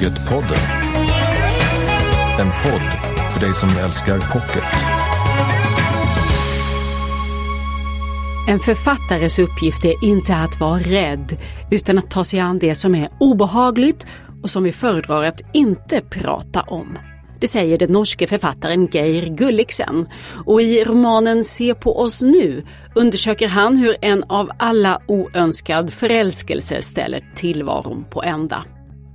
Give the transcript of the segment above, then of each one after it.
Pocketpodden. En podd för dig som älskar pocket. En författares uppgift är inte att vara rädd utan att ta sig an det som är obehagligt och som vi föredrar att inte prata om. Det säger den norske författaren Geir Gulliksen. Och i romanen Se på oss nu undersöker han hur en av alla oönskad förälskelse ställer tillvaron på ända.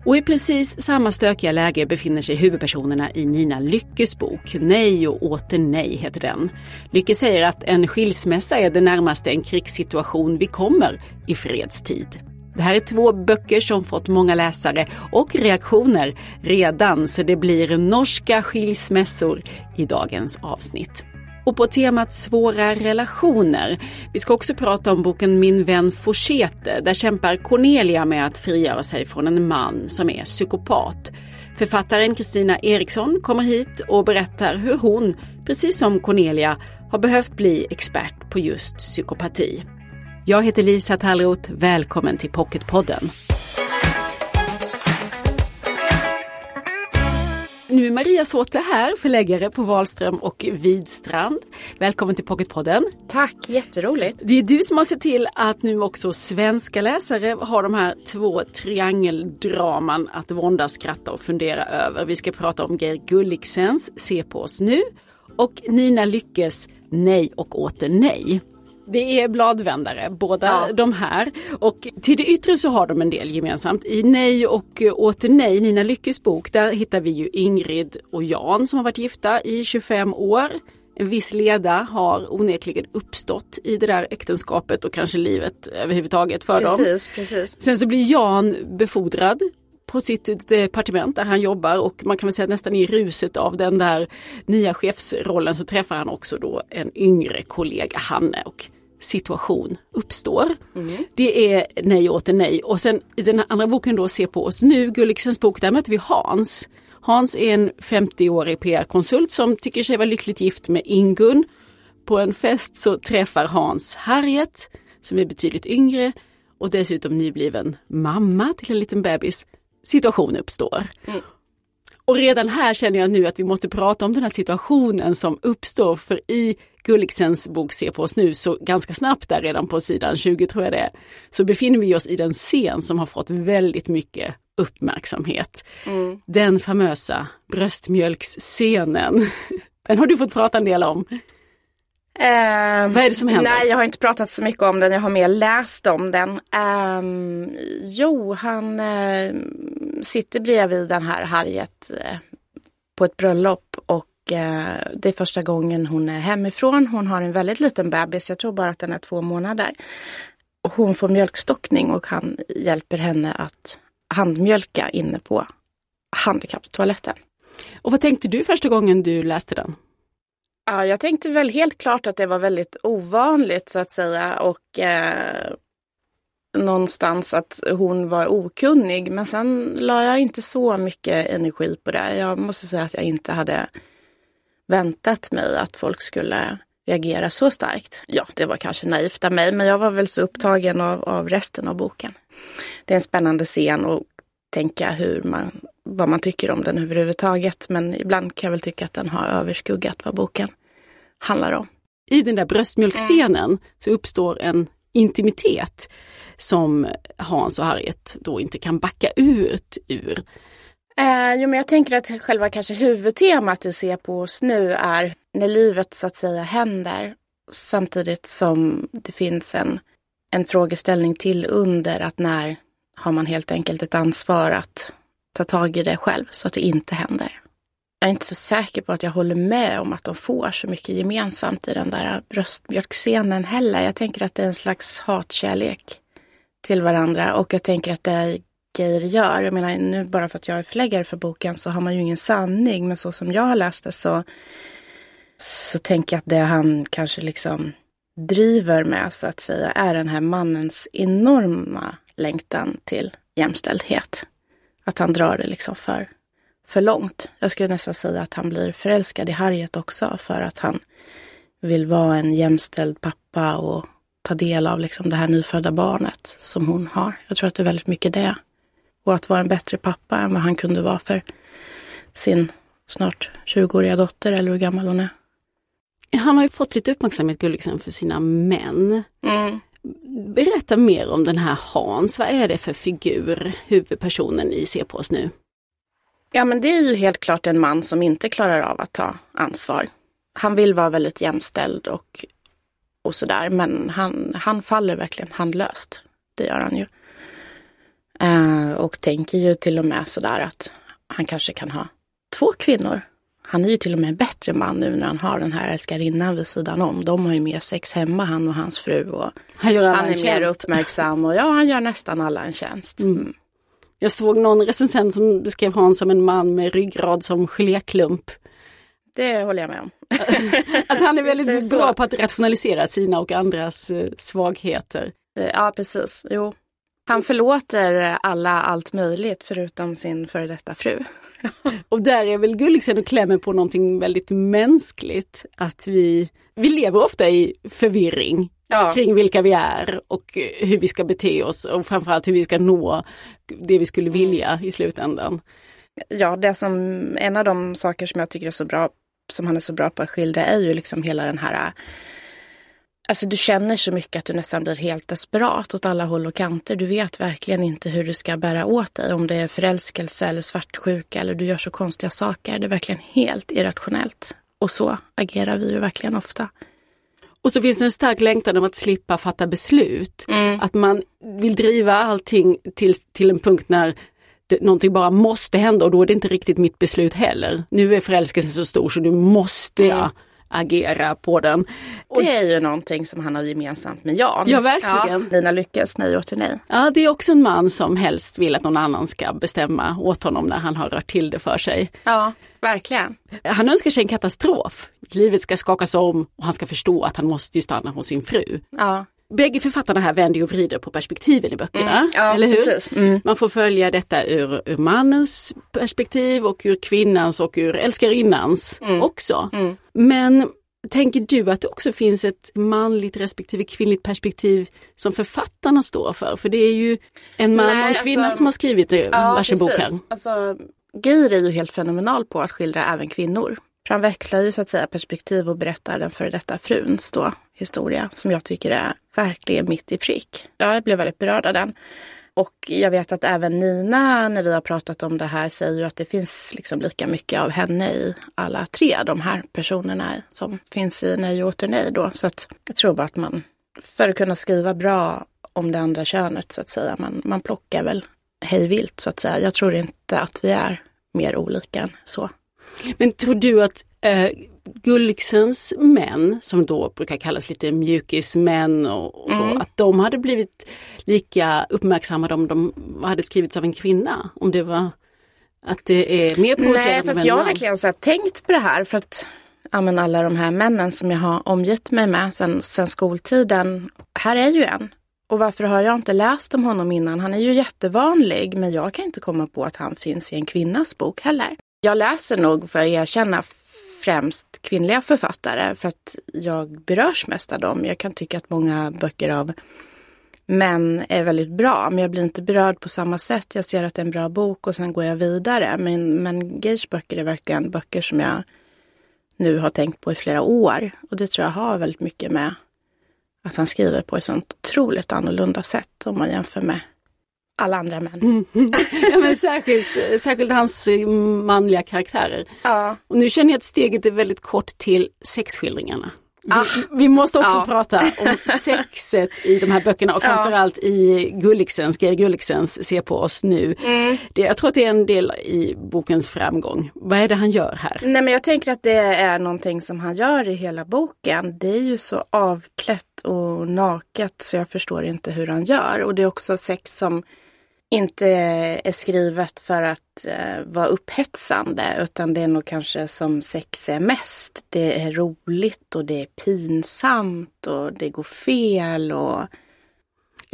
Och i precis samma stökiga läge befinner sig huvudpersonerna i Nina Lyckes bok. Nej och åter nej heter den. Lycke säger att en skilsmässa är det närmaste en krigssituation vi kommer i fredstid. Det här är två böcker som fått många läsare och reaktioner redan så det blir norska skilsmässor i dagens avsnitt. Och på temat svåra relationer. Vi ska också prata om boken Min vän Forsete. Där kämpar Cornelia med att frigöra sig från en man som är psykopat. Författaren Kristina Eriksson kommer hit och berättar hur hon, precis som Cornelia, har behövt bli expert på just psykopati. Jag heter Lisa Tallroth. Välkommen till Pocketpodden. Nu är Maria Såte här, förläggare på Wahlström och Widstrand. Välkommen till Pocketpodden. Tack, jätteroligt. Det är du som har sett till att nu också svenska läsare har de här två triangeldraman att våndas, skratta och fundera över. Vi ska prata om Geir Gulliksens Se på oss nu och Nina Lyckes Nej och åter nej. Det är bladvändare, båda ja. de här. Och till det yttre så har de en del gemensamt. I Nej och åter nej, Nina Lyckes bok, där hittar vi ju Ingrid och Jan som har varit gifta i 25 år. En viss leda har onekligen uppstått i det där äktenskapet och kanske livet överhuvudtaget för precis, dem. Precis. Sen så blir Jan befordrad på sitt departement där han jobbar och man kan väl säga nästan i ruset av den där nya chefsrollen så träffar han också då en yngre kollega, Hanne. Och situation uppstår. Mm. Det är nej åter nej och sen i den andra boken då Se på oss nu, Gulliksens bok, där möter vi Hans. Hans är en 50-årig PR-konsult som tycker sig vara lyckligt gift med Ingun. På en fest så träffar Hans Harriet som är betydligt yngre och dessutom nybliven mamma till en liten bebis. Situation uppstår. Mm. Och redan här känner jag nu att vi måste prata om den här situationen som uppstår för i Gulliksens bok Se på oss nu så ganska snabbt där redan på sidan 20 tror jag det är, så befinner vi oss i den scen som har fått väldigt mycket uppmärksamhet. Mm. Den famösa bröstmjölksscenen. Den har du fått prata en del om. Um, Vad är det som händer? Nej, jag har inte pratat så mycket om den. Jag har mer läst om den. Um, jo, han uh, sitter bredvid den här Harriet uh, på ett bröllop och uh, det är första gången hon är hemifrån. Hon har en väldigt liten bebis. Jag tror bara att den är två månader. Och hon får mjölkstockning och han hjälper henne att handmjölka inne på handikapptoaletten. Och vad tänkte du första gången du läste den? Ja, jag tänkte väl helt klart att det var väldigt ovanligt så att säga och eh, någonstans att hon var okunnig. Men sen la jag inte så mycket energi på det. Jag måste säga att jag inte hade väntat mig att folk skulle reagera så starkt. Ja, det var kanske naivt av mig, men jag var väl så upptagen av, av resten av boken. Det är en spännande scen och tänka hur man, vad man tycker om den överhuvudtaget. Men ibland kan jag väl tycka att den har överskuggat vad boken handlar om. I den där bröstmjölkscenen mm. så uppstår en intimitet som Hans och Harriet då inte kan backa ut ur. Eh, jo, men jag tänker att själva kanske huvudtemat i Se på oss nu är när livet så att säga händer samtidigt som det finns en, en frågeställning till under att när har man helt enkelt ett ansvar att ta tag i det själv så att det inte händer. Jag är inte så säker på att jag håller med om att de får så mycket gemensamt i den där bröstmjölkscenen heller. Jag tänker att det är en slags hatkärlek till varandra och jag tänker att det Geir gör, jag menar nu bara för att jag är förläggare för boken så har man ju ingen sanning, men så som jag har läst det så, så tänker jag att det han kanske liksom driver med så att säga är den här mannens enorma längtan till jämställdhet. Att han drar det liksom för, för långt. Jag skulle nästan säga att han blir förälskad i Harriet också för att han vill vara en jämställd pappa och ta del av liksom det här nyfödda barnet som hon har. Jag tror att det är väldigt mycket det. Och att vara en bättre pappa än vad han kunde vara för sin snart 20-åriga dotter eller hur gammal hon är. Han har ju fått lite uppmärksamhet Gulliksen för sina män. Mm. Berätta mer om den här Hans. Vad är det för figur, huvudpersonen i Se på oss nu? Ja men det är ju helt klart en man som inte klarar av att ta ansvar. Han vill vara väldigt jämställd och, och sådär men han, han faller verkligen handlöst. Det gör han ju. Eh, och tänker ju till och med sådär att han kanske kan ha två kvinnor. Han är ju till och med en bättre man nu när han har den här älskarinnan vid sidan om. De har ju mer sex hemma han och hans fru. Och Han gör alla han en är mer tjänst. uppmärksam och ja, han gör nästan alla en tjänst. Mm. Jag såg någon recensent som beskrev Hans som en man med ryggrad som geléklump. Det håller jag med om. Att han är väldigt bra på att rationalisera sina och andras eh, svagheter. Eh, Ja, precis. Jo. Han förlåter alla allt möjligt förutom sin före detta fru. Och där är väl Gulliksen och klämmer på någonting väldigt mänskligt. Att vi, vi lever ofta i förvirring Ja. kring vilka vi är och hur vi ska bete oss och framförallt hur vi ska nå det vi skulle vilja i slutändan. Ja, det som, en av de saker som jag tycker är så bra, som han är så bra på att skildra är ju liksom hela den här Alltså du känner så mycket att du nästan blir helt desperat åt alla håll och kanter. Du vet verkligen inte hur du ska bära åt dig. Om det är förälskelse eller svartsjuka eller du gör så konstiga saker. Det är verkligen helt irrationellt. Och så agerar vi ju verkligen ofta. Och så finns det en stark längtan om att slippa fatta beslut. Att man vill driva allting till, till en punkt när det, någonting bara måste hända och då är det inte riktigt mitt beslut heller. Nu är förälskelsen så stor så nu måste jag agera på den. Och Det är ju någonting som han har gemensamt med Jan. Ja, verkligen. Lina Lyckes Nej åter nej. Ja, det är också en man som helst vill att någon annan ska bestämma åt honom när han har rört till det för sig. Ja, verkligen. Han önskar sig en katastrof. Livet ska skakas om och han ska förstå att han måste ju stanna hos sin fru. Ja, Bägge författarna här vänder och vrider på perspektiven i böckerna. Mm, ja, eller hur? Mm. Man får följa detta ur, ur mannens perspektiv och ur kvinnans och ur älskarinnans Mm. också. Men tänker du att det också finns ett manligt respektive kvinnligt perspektiv som författarna står för? För det är ju en man Nej, och en kvinna alltså- som har skrivit det, ja varsin bok här. Alltså, Geir är ju helt fenomenal på att skildra även kvinnor. För han växlar ju så att säga perspektiv och berättar den före detta fruns då historia som jag tycker är verkligen mitt i prick. Jag blev väldigt berörd av den. Och jag vet att även Nina, när vi har pratat om det här, säger ju att det finns liksom lika mycket av henne i alla tre de här personerna som finns i Nej och åter nej då. Så att jag tror bara att man, för att kunna skriva bra om det andra könet så att säga, man, man plockar väl hej vilt så att säga. Jag tror inte att vi är mer olika än så. Men tror du att eh, Gulliksens män, som då brukar kallas lite mjukismän och, och så, Mm. att de hade blivit lika uppmärksammade om de hade skrivits av en kvinna? Om det var att det är mer provocerande Nej, fast jag har verkligen så tänkt på det här för att ja, men alla de här männen som jag har omgett mig med sen, sen skoltiden. Här är ju en. Och varför har jag inte läst om honom innan? Han är ju jättevanlig, men jag kan inte komma på att han finns i en kvinnas bok heller. Jag läser nog, för att erkänna, främst kvinnliga författare för att jag berörs mest av dem. Jag kan tycka att många böcker av män är väldigt bra, men jag blir inte berörd på samma sätt. Jag ser att det är en bra bok och sen går jag vidare. Men, men Geirs böcker är verkligen böcker som jag nu har tänkt på i flera år. Och det tror jag har väldigt mycket med att han skriver på ett sånt otroligt annorlunda sätt om man jämför med alla andra män. ja, men särskilt, särskilt hans eh, manliga karaktärer. Ja. Och nu känner jag att steget är väldigt kort till sexskildringarna. Vi, Ah. vi måste också Ja. prata om sexet i de här böckerna och Ja. framförallt i Gulliksens, Geir Gulliksens Se på oss nu. Mm. Det, jag tror att det är en del i bokens framgång. Vad är det han gör här? Nej men jag tänker att det är någonting som han gör i hela boken. Det är ju så avklätt och naket så jag förstår inte hur han gör. Och det är också sex som inte är skrivet för att eh, vara upphetsande utan det är nog kanske som sex är mest. Det är roligt och det är pinsamt och det går fel och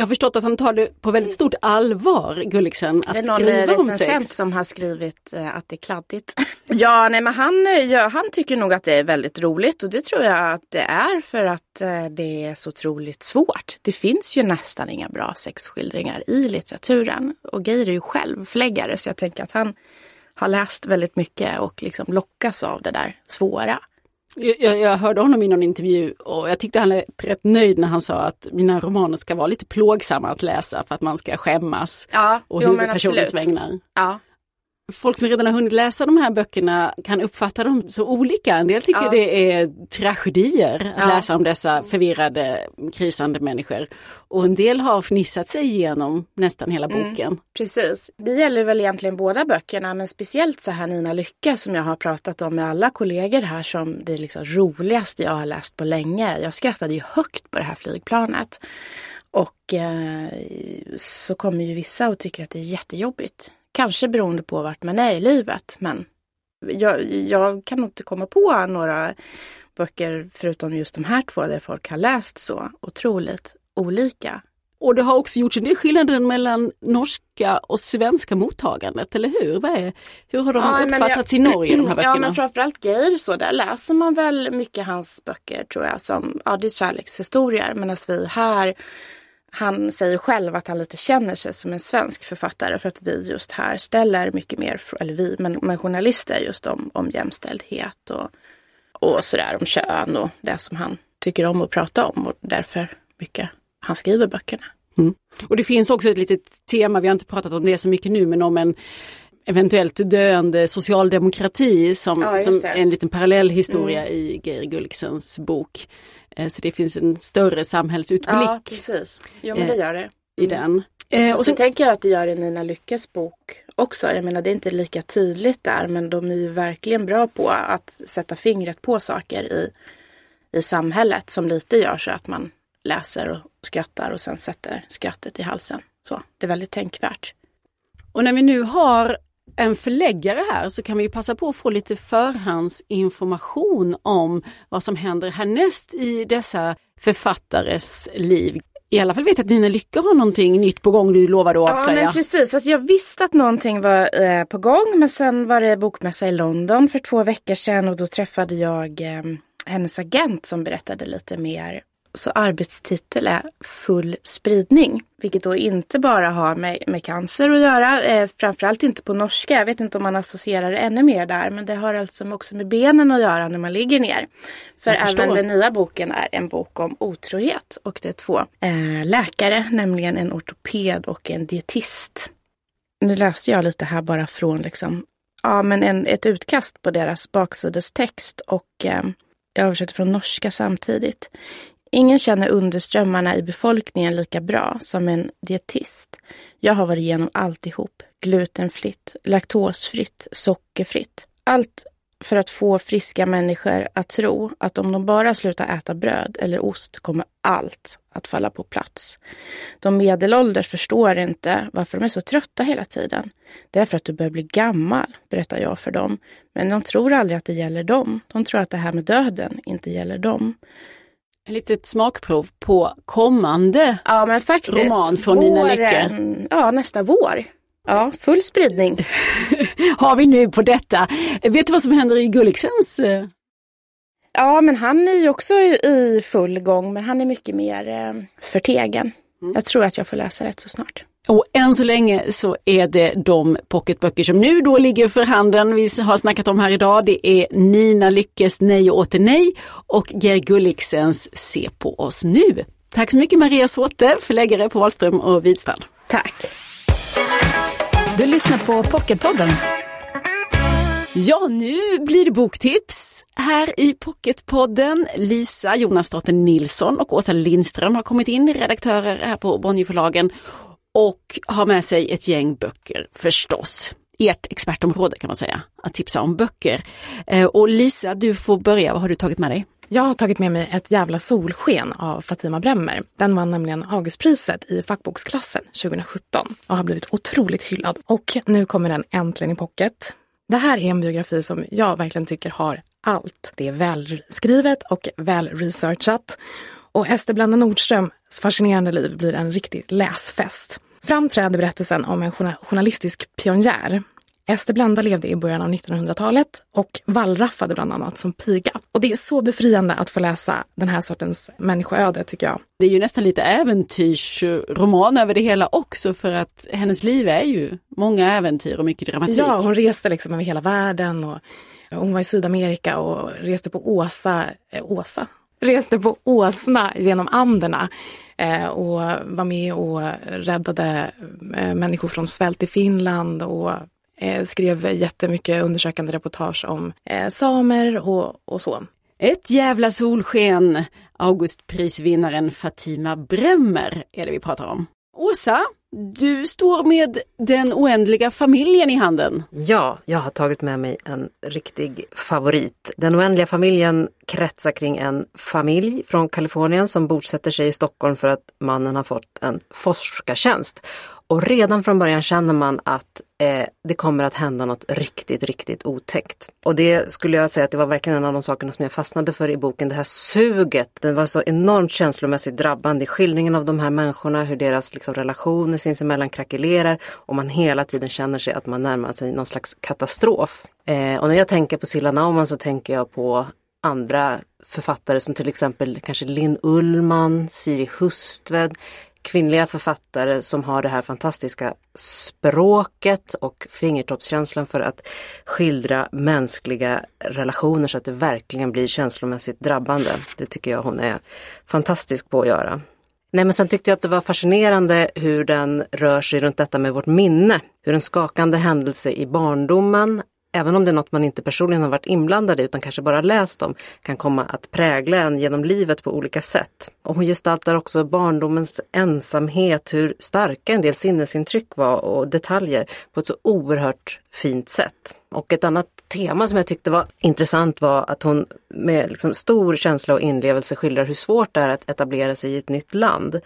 jag har förstått att han tar det på väldigt stort allvar, Gulliksen, att det är någon skriva om recensent sex. som har skrivit eh, att det är kladdigt. ja, nej men han, eh, ja, han tycker nog att det är väldigt roligt och det tror jag att det är för att eh, det är så otroligt svårt. Det finns ju nästan inga bra sexskildringar i litteraturen och Geir är ju själv förläggare så jag tänker att han har läst väldigt mycket och liksom lockas av det där svåra. Jag, jag hörde honom i någon intervju och jag tyckte han lät rätt nöjd när han sa att mina romaner ska vara lite plågsamma att läsa för att man ska skämmas Ja, och jo, huvudpersonens vägnar. Ja, Folk som redan har hunnit läsa de här böckerna kan uppfatta dem så olika. En del tycker Ja. det är tragedier att Ja. läsa om dessa förvirrade, krisande människor. Och en del har fnissat sig igenom nästan hela Mm. boken. Precis. Det gäller väl egentligen båda böckerna men speciellt så här Nina Lycka som jag har pratat om med alla kollegor här som det liksom roligaste jag har läst på länge. Jag skrattade ju högt på det här flygplanet. Och eh, så kommer ju vissa och tycker att det är jättejobbigt. Kanske beroende på vart man är i livet men jag, jag kan nog inte komma på några böcker förutom just de här två där folk har läst så otroligt olika. Och det har också gjorts en del skillnader mellan norska och svenska mottagandet, eller hur? Vad är, hur har de Ja, uppfattats jag- i Norge, de här Ja böckerna? men framförallt Geir så där läser man väl mycket hans böcker tror jag som, ja det är kärlekshistorier medan vi här han säger själv att han lite känner sig som en svensk författare för att vi just här ställer mycket mer, eller vi, men, men journalister just om, om jämställdhet och, och sådär om kön och det som han tycker om att prata om och därför mycket han skriver böckerna. Och det finns också ett litet tema, vi har inte pratat om det så mycket nu, men om en eventuellt döende socialdemokrati som, Ja, som en liten parallell historia i Geir Gulliksens bok. Eh, Så det finns en större samhällsutblick Ja precis, jo men det Eh, gör det. i den. Eh, Och och sen sen, tänker jag att det gör i Nina Lyckes bok också. Jag menar det är inte lika tydligt där men de är ju verkligen bra på att sätta fingret på saker i, i samhället som lite gör så att man läser och skrattar och sen sätter skrattet i halsen. Så det är väldigt tänkvärt. och när vi nu har en förläggare här så kan vi ju passa på att få lite förhandsinformation om vad som händer härnäst i dessa författares liv. I alla fall vet jag att Nina Lycka har någonting nytt på gång du lovade att Ja avslöja. men precis, alltså, jag visste att någonting var eh, på gång men sen var det bokmässa i London för två veckor sedan och då träffade jag eh, hennes agent som berättade lite mer. Så arbetstitel är full spridning, vilket då inte bara har med, med cancer att göra, eh, framförallt inte på norska. Jag vet inte om man associerar det ännu mer där, men det har alltså också med benen att göra när man ligger ner. För även den nya boken är en bok om otrohet och det är två eh, läkare, nämligen en ortoped och en dietist. Nu läste jag lite här bara från liksom, ja, men en, ett utkast på deras baksidestext och eh, jag översätter från norska samtidigt. Ingen känner underströmmarna i befolkningen lika bra som en dietist. Jag har varit igenom alltihop. Glutenfritt, laktosfritt, sockerfritt. Allt för att få friska människor att tro att om de bara slutar äta bröd eller ost kommer allt att falla på plats. De medelålders förstår inte varför de är så trötta hela tiden. Det är för att du börjar bli gammal, berättar jag för dem. Men de tror aldrig att det gäller dem. De tror att det här med döden inte gäller dem. Ett litet smakprov på kommande. Ja, men faktiskt. Roman från Nina Lycke. Våren- Ja, nästa vår. Ja, full spridning. Har vi nu på detta. Vet du vad som händer i Gulliksens? eh, Ja, men han är ju också i full gång, men han är mycket mer eh, förtegen. Jag tror att jag får läsa rätt så snart. Och än så länge så är det de pocketböcker som nu då ligger för handen vi har snackat om här idag. Det är Nina Lyckes Nej och åter nej och Ger Gulliksens Se på oss nu. Tack så mycket Maria Såte, förläggare på Wahlström och Widstrand. Tack. Du lyssnar på Pocketpodden. Ja, nu blir det boktips här i Pocketpodden. Lisa Jonasdotter Nilsson och Åsa Lindström har kommit in, redaktörer här på Bonnierförlagen och har med sig ett gäng böcker förstås. Ert expertområde kan man säga, att tipsa om böcker. Eh, och Lisa, du får börja. Vad har du tagit med dig? Jag har tagit med mig Ett jävla solsken av Fatima Bremmer. Den vann nämligen Augustpriset i fackboksklassen 2017 och har blivit otroligt hyllad. Och nu kommer den äntligen i pocket. Det här är en biografi som jag verkligen tycker har allt. Det är välskrivet och välresearchat. Och Ester Blanda Nordström fascinerande liv blir en riktig läsfest. Framträder berättelsen om en journalistisk pionjär Ester Blanda levde i början av 1900-talet och wallraffade bland annat som piga. Och det är så befriande att få läsa den här sortens människoöde tycker jag. Det är ju nästan lite äventyrsroman över det hela också för att hennes liv är ju många äventyr och mycket dramatik. Ja, hon reste liksom över hela världen och hon var i Sydamerika och reste på Åsa, Åsa? Reste på åsna genom Anderna eh, och var med och räddade eh, människor från svält i Finland och eh, skrev jättemycket undersökande reportage om samer och, och så. Ett jävla solsken! Augustprisvinnaren Fatima Bremmer är det vi pratar om. Åsa, du står med Den oändliga familjen i handen. Ja, jag har tagit med mig en riktig favorit. Den oändliga familjen kretsar kring en familj från Kalifornien som bosätter sig i Stockholm för att mannen har fått en forskartjänst. Och redan från början känner man att eh, det kommer att hända något riktigt, riktigt otäckt. Och det skulle jag säga att det var verkligen en av de sakerna som jag fastnade för i boken. Det här suget, den var så enormt känslomässigt drabbande. Skildringen av de här människorna, hur deras liksom, relationer sinsemellan krackelerar och man hela tiden känner sig att man närmar sig någon slags katastrof. Eh, och när jag tänker på Silla Naumann så tänker jag på andra författare som till exempel kanske Linn Ullman, Siri Hustved, kvinnliga författare som har det här fantastiska språket och fingertoppskänslan för att skildra mänskliga relationer så att det verkligen blir känslomässigt drabbande. Det tycker jag hon är fantastisk på att göra. Nej men sen tyckte jag att det var fascinerande hur den rör sig runt detta med vårt minne. Hur en skakande händelse i barndomen även om det är något man inte personligen har varit inblandad i utan kanske bara läst om, kan komma att prägla en genom livet på olika sätt. Och hon gestaltar också barndomens ensamhet, hur starka en del sinnesintryck var och detaljer på ett så oerhört fint sätt. Och ett annat tema som jag tyckte var intressant var att hon med liksom stor känsla och inlevelse skildrar hur svårt det är att etablera sig i ett nytt land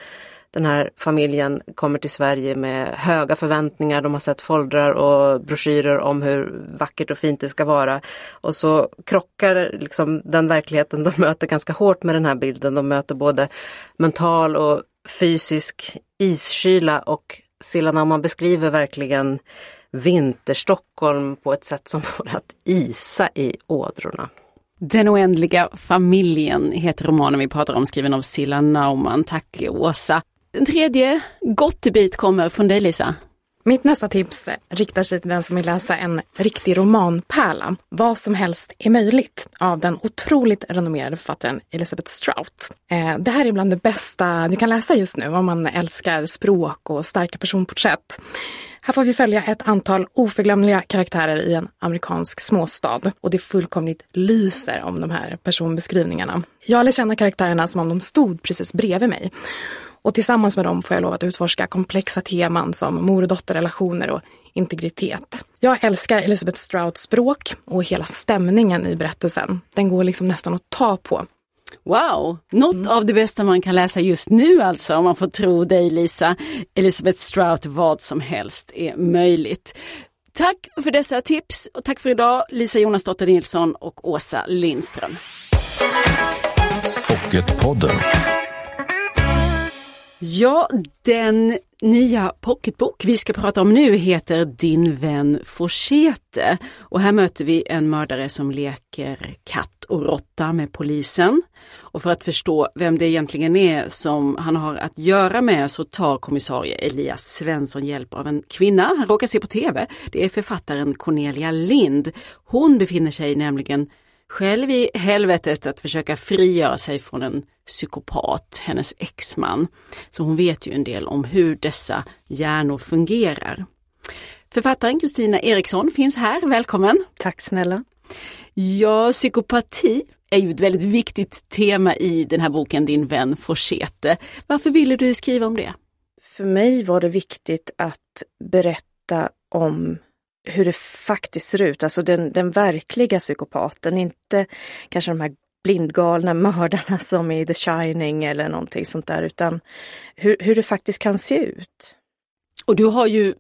den här familjen kommer till Sverige med höga förväntningar. De har sett foldrar och broschyrer om hur vackert och fint det ska vara. Och så krockar liksom den verkligheten de möter ganska hårt med den här bilden. De möter både mental och fysisk iskyla och Silla man beskriver verkligen vinterstockholm på ett sätt som får att isa i ådrorna. Den oändliga familjen heter romanen vi pratar om, skriven av Silla Naumann. Tack Åsa. Den tredje gottebit kommer från dig Lisa. Mitt nästa tips riktar sig till den som vill läsa en riktig romanpärla. Vad som helst är möjligt av den otroligt renommerade författaren Elizabeth Strout. Eh, det här är bland det bästa du kan läsa just nu om man älskar språk och starka personporträtt. Här får vi följa ett antal oförglömliga karaktärer i en amerikansk småstad och det fullkomligt lyser om de här personbeskrivningarna. Jag lär känna karaktärerna som om de stod precis bredvid mig. Och tillsammans med dem får jag lov att utforska komplexa teman som mor och dotterrelationer och integritet. Jag älskar Elizabeth Strouts språk och hela stämningen i berättelsen. Den går liksom nästan att ta på. Wow, något mm. av det bästa man kan läsa just nu alltså om man får tro dig Lisa. Elisabeth Strout, vad som helst är möjligt. Tack för dessa tips och tack för idag Lisa Jonasdotter Nilsson och Åsa Lindström. Pocketpodden. Ja, den nya pocketbok vi ska prata om nu heter Din vän Forsete. Och här möter vi en mördare som leker katt och råtta med polisen. Och för att förstå vem det egentligen är som han har att göra med så tar kommissarie Elias Svensson hjälp av en kvinna han råkar se på TV. Det är författaren Cornelia Lind. Hon befinner sig nämligen själv i helvetet att försöka frigöra sig från en psykopat, hennes exman. Så hon vet ju en del om hur dessa hjärnor fungerar. Författaren Kristina Eriksson finns här, välkommen! Tack snälla! Ja, psykopati är ju ett väldigt viktigt tema i den här boken Din vän Forsete. Varför ville du skriva om det? För mig var det viktigt att berätta om hur det faktiskt ser ut, alltså den, den verkliga psykopaten, inte kanske de här blindgalna mördarna som i The Shining eller någonting sånt där, utan hur, hur det faktiskt kan se ut. Och du har ju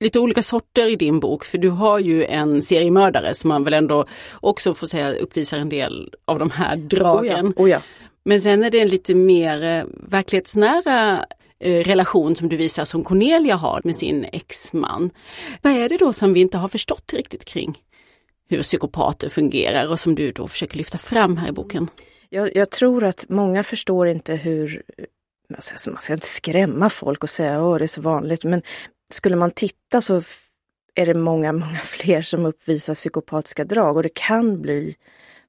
lite olika sorter i din bok, för du har ju en seriemördare som man väl ändå också får säga uppvisar en del av de här dragen. Oh ja, oh ja. Men sen är det en lite mer eh, verklighetsnära Eh, relation som du visar som Cornelia har med sin exman. Vad är det då som vi inte har förstått riktigt kring hur psykopater fungerar och som du då försöker lyfta fram här i boken? Jag, jag tror att många förstår inte hur, alltså, alltså man ska inte skrämma folk och säga att det är så vanligt, men skulle man titta så är det många, många fler som uppvisar psykopatiska drag och det kan bli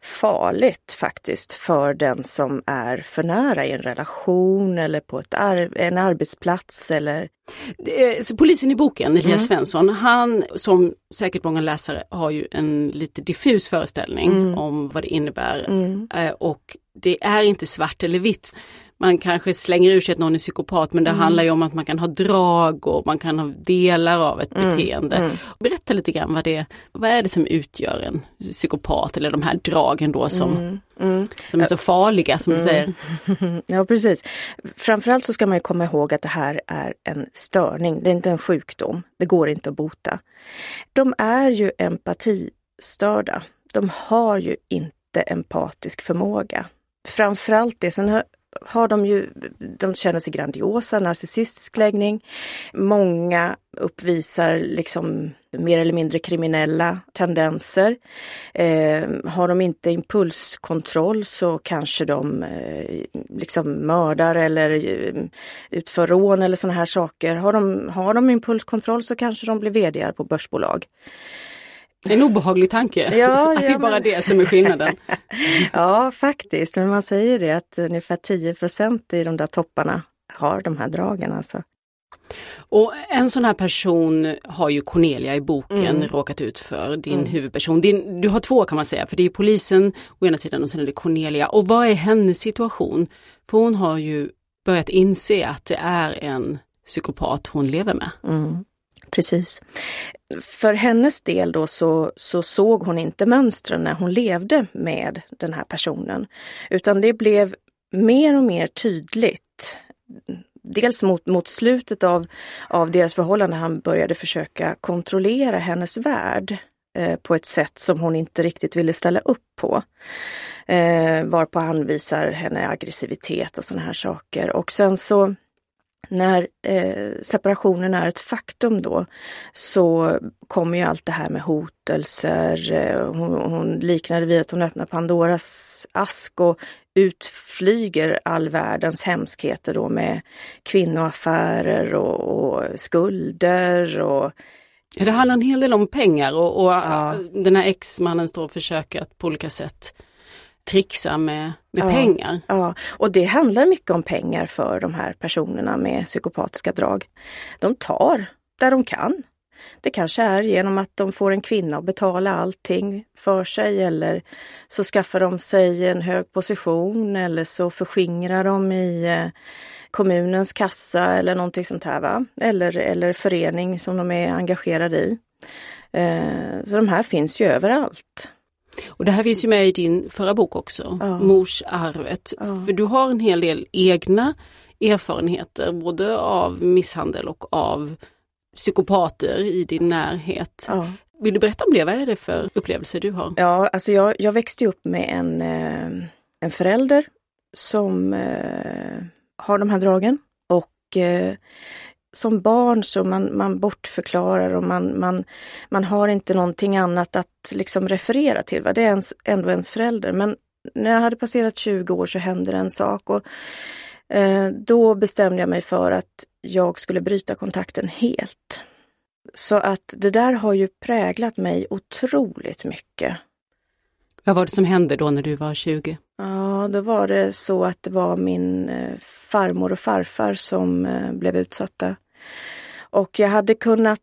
farligt faktiskt för den som är för nära i en relation eller på ett ar en arbetsplats eller... Så polisen i boken, Elias mm. Svensson, han som säkert många läsare har ju en lite diffus föreställning mm. om vad det innebär mm. Eh, och det är inte svart eller vitt man kanske slänger ur sig att någon är psykopat men det mm. handlar ju om att man kan ha drag och man kan ha delar av ett mm. beteende. Mm. Berätta lite grann vad det vad är det som utgör en psykopat eller de här dragen då som, mm. mm. som är så farliga som du mm. säger. Ja precis. Framförallt så ska man komma ihåg att det här är en störning, det är inte en sjukdom. Det går inte att bota. De är ju empatistörda. De har ju inte empatisk förmåga. Framförallt det, sen har de ju, de känner sig grandiosa, narcissistisk läggning. Många uppvisar liksom mer eller mindre kriminella tendenser. Eh, har de inte impulskontroll så kanske de eh, liksom mördar eller eh, utför rån eller sådana här saker. Har de, har de impulskontroll så kanske de blir vd på börsbolag. En obehaglig tanke, ja, att det är bara men... det som är skillnaden. ja, faktiskt. Men man säger det att ungefär 10% i de där topparna har de här dragen. Alltså. Och en sån här person har ju Cornelia i boken mm. råkat ut för, din mm. huvudperson. Din, du har två kan man säga, för det är polisen å ena sidan och sen är det Cornelia. Och vad är hennes situation? För hon har ju börjat inse att det är en psykopat hon lever med. Mm. Precis. För hennes del då så, så såg hon inte mönstren när hon levde med den här personen. Utan det blev mer och mer tydligt. Dels mot, mot slutet av, av deras förhållande, han började försöka kontrollera hennes värld eh, på ett sätt som hon inte riktigt ville ställa upp på. Eh, varpå han visar henne aggressivitet och sådana här saker. Och sen så när eh, separationen är ett faktum då så kommer ju allt det här med hotelser. Eh, hon, hon liknade vid att hon öppnar Pandoras ask och utflyger all världens hemskheter då med kvinnoaffärer och, och skulder och det handlar en hel del om pengar och, och ja. den här exmannen står och försöker att på olika sätt trixa med, med ja, pengar. Ja, och det handlar mycket om pengar för de här personerna med psykopatiska drag. De tar där de kan. Det kanske är genom att de får en kvinna att betala allting för sig eller så skaffar de sig en hög position eller så förskingrar de i eh, kommunens kassa eller någonting sånt här. Va? Eller, eller förening som de är engagerade i. Eh, så de här finns ju överallt. Och det här finns ju med i din förra bok också, ja. Morsarvet. Ja. För du har en hel del egna erfarenheter både av misshandel och av psykopater i din närhet. Ja. Vill du berätta om det? Vad är det för upplevelser du har? Ja, alltså jag, jag växte upp med en, eh, en förälder som eh, har de här dragen. Och eh, som barn så man, man bortförklarar och man, man, man har inte någonting annat att liksom referera till. Va? Det är ens, ändå ens förälder. Men när jag hade passerat 20 år så hände det en sak och eh, då bestämde jag mig för att jag skulle bryta kontakten helt. Så att det där har ju präglat mig otroligt mycket. Vad var det som hände då när du var 20? Ja, då var det så att det var min eh, farmor och farfar som eh, blev utsatta. Och jag hade kunnat,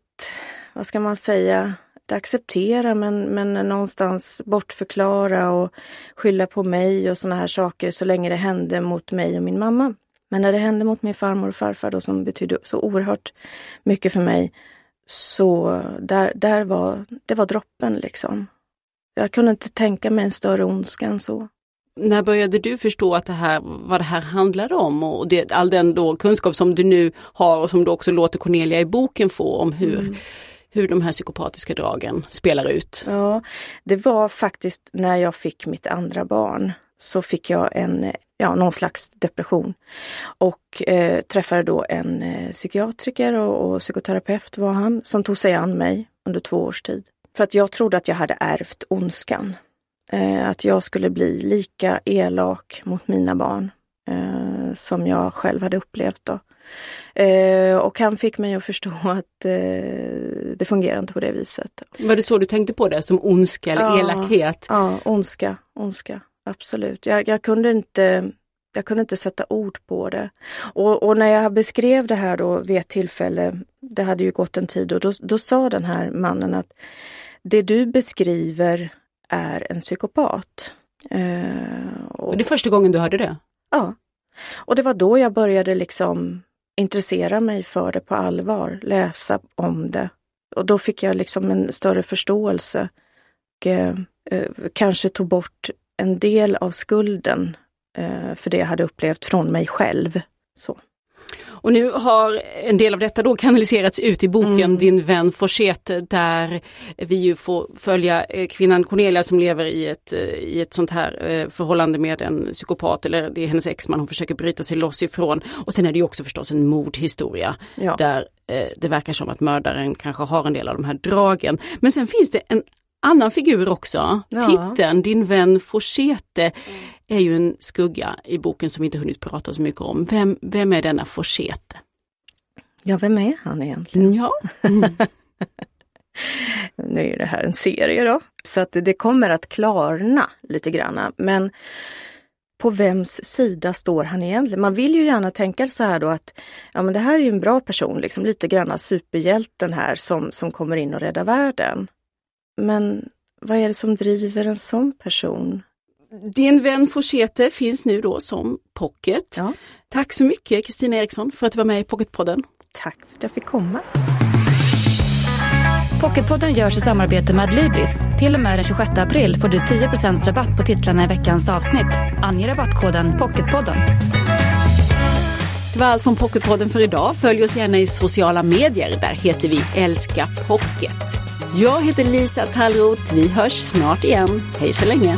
vad ska man säga, acceptera men, men någonstans bortförklara och skylla på mig och såna här saker så länge det hände mot mig och min mamma. Men när det hände mot min farmor och farfar då som betydde så oerhört mycket för mig, så där, där var, det var droppen liksom. Jag kunde inte tänka mig en större ondska än så. När började du förstå att det här, vad det här handlade om och det, all den då kunskap som du nu har och som du också låter Cornelia i boken få om hur, mm. hur de här psykopatiska dragen spelar ut? Ja, det var faktiskt när jag fick mitt andra barn så fick jag en ja, någon slags depression. Och eh, träffade då en eh, psykiatriker och, och psykoterapeut var han, som tog sig an mig under två års tid. För att jag trodde att jag hade ärvt ondskan. Eh, att jag skulle bli lika elak mot mina barn eh, som jag själv hade upplevt då. Eh, och han fick mig att förstå att eh, det fungerar inte på det viset. Var det så du tänkte på det, som ondska eller Ja. elakhet? Ja, ondska, ondska, absolut. Jag, jag, kunde inte, jag kunde inte sätta ord på det. Och, och när jag beskrev det här då vid ett tillfälle, det hade ju gått en tid och då, då sa den här mannen att det du beskriver är en psykopat. Eh, och, det första gången du hörde det? Ja. Och det var då jag började liksom intressera mig för det på allvar, läsa om det. Och då fick jag liksom en större förståelse och eh, eh, kanske tog bort en del av skulden eh, för det jag hade upplevt från mig själv. Så. Och nu har en del av detta då kanaliserats ut i boken Mm. Din vän Forsete där vi ju får följa eh, kvinnan Cornelia som lever i ett, eh, i ett sånt här eh, förhållande med en psykopat eller det är hennes exman hon försöker bryta sig loss ifrån. Och sen är det ju också förstås en mordhistoria Ja. där det verkar som att mördaren kanske har en del av de här dragen. Men sen finns det en annan figur också. Ja. Titeln Din vän Forsete är ju en skugga i boken som vi inte hunnit prata så mycket om. Vem, vem är denna Forsete? ja, vem är han egentligen? Ja, Nu är det här en serie då, så att det kommer att klarna lite granna. Men på vems sida står han egentligen? Man vill ju gärna tänka så här då att ja, men det här är ju en bra person, liksom lite granna superhjälten här som, som kommer in och räddar världen. Men vad är det som driver en sån person? Din vän Forsete finns nu då som pocket. Ja. Tack så mycket Kristina Eriksson för att du var med i Pocketpodden. Tack för att jag fick komma. Pocketpodden görs i samarbete med Adlibris. Till och med den 26 april får du 10% rabatt på titlarna i veckans avsnitt. Ange rabattkoden Pocketpodden. Det var allt från Pocketpodden för idag. Följ oss gärna i sociala medier. Där heter vi Älska Pocket. Jag heter Lisa Tallroth. Vi hörs snart igen. Hej så länge!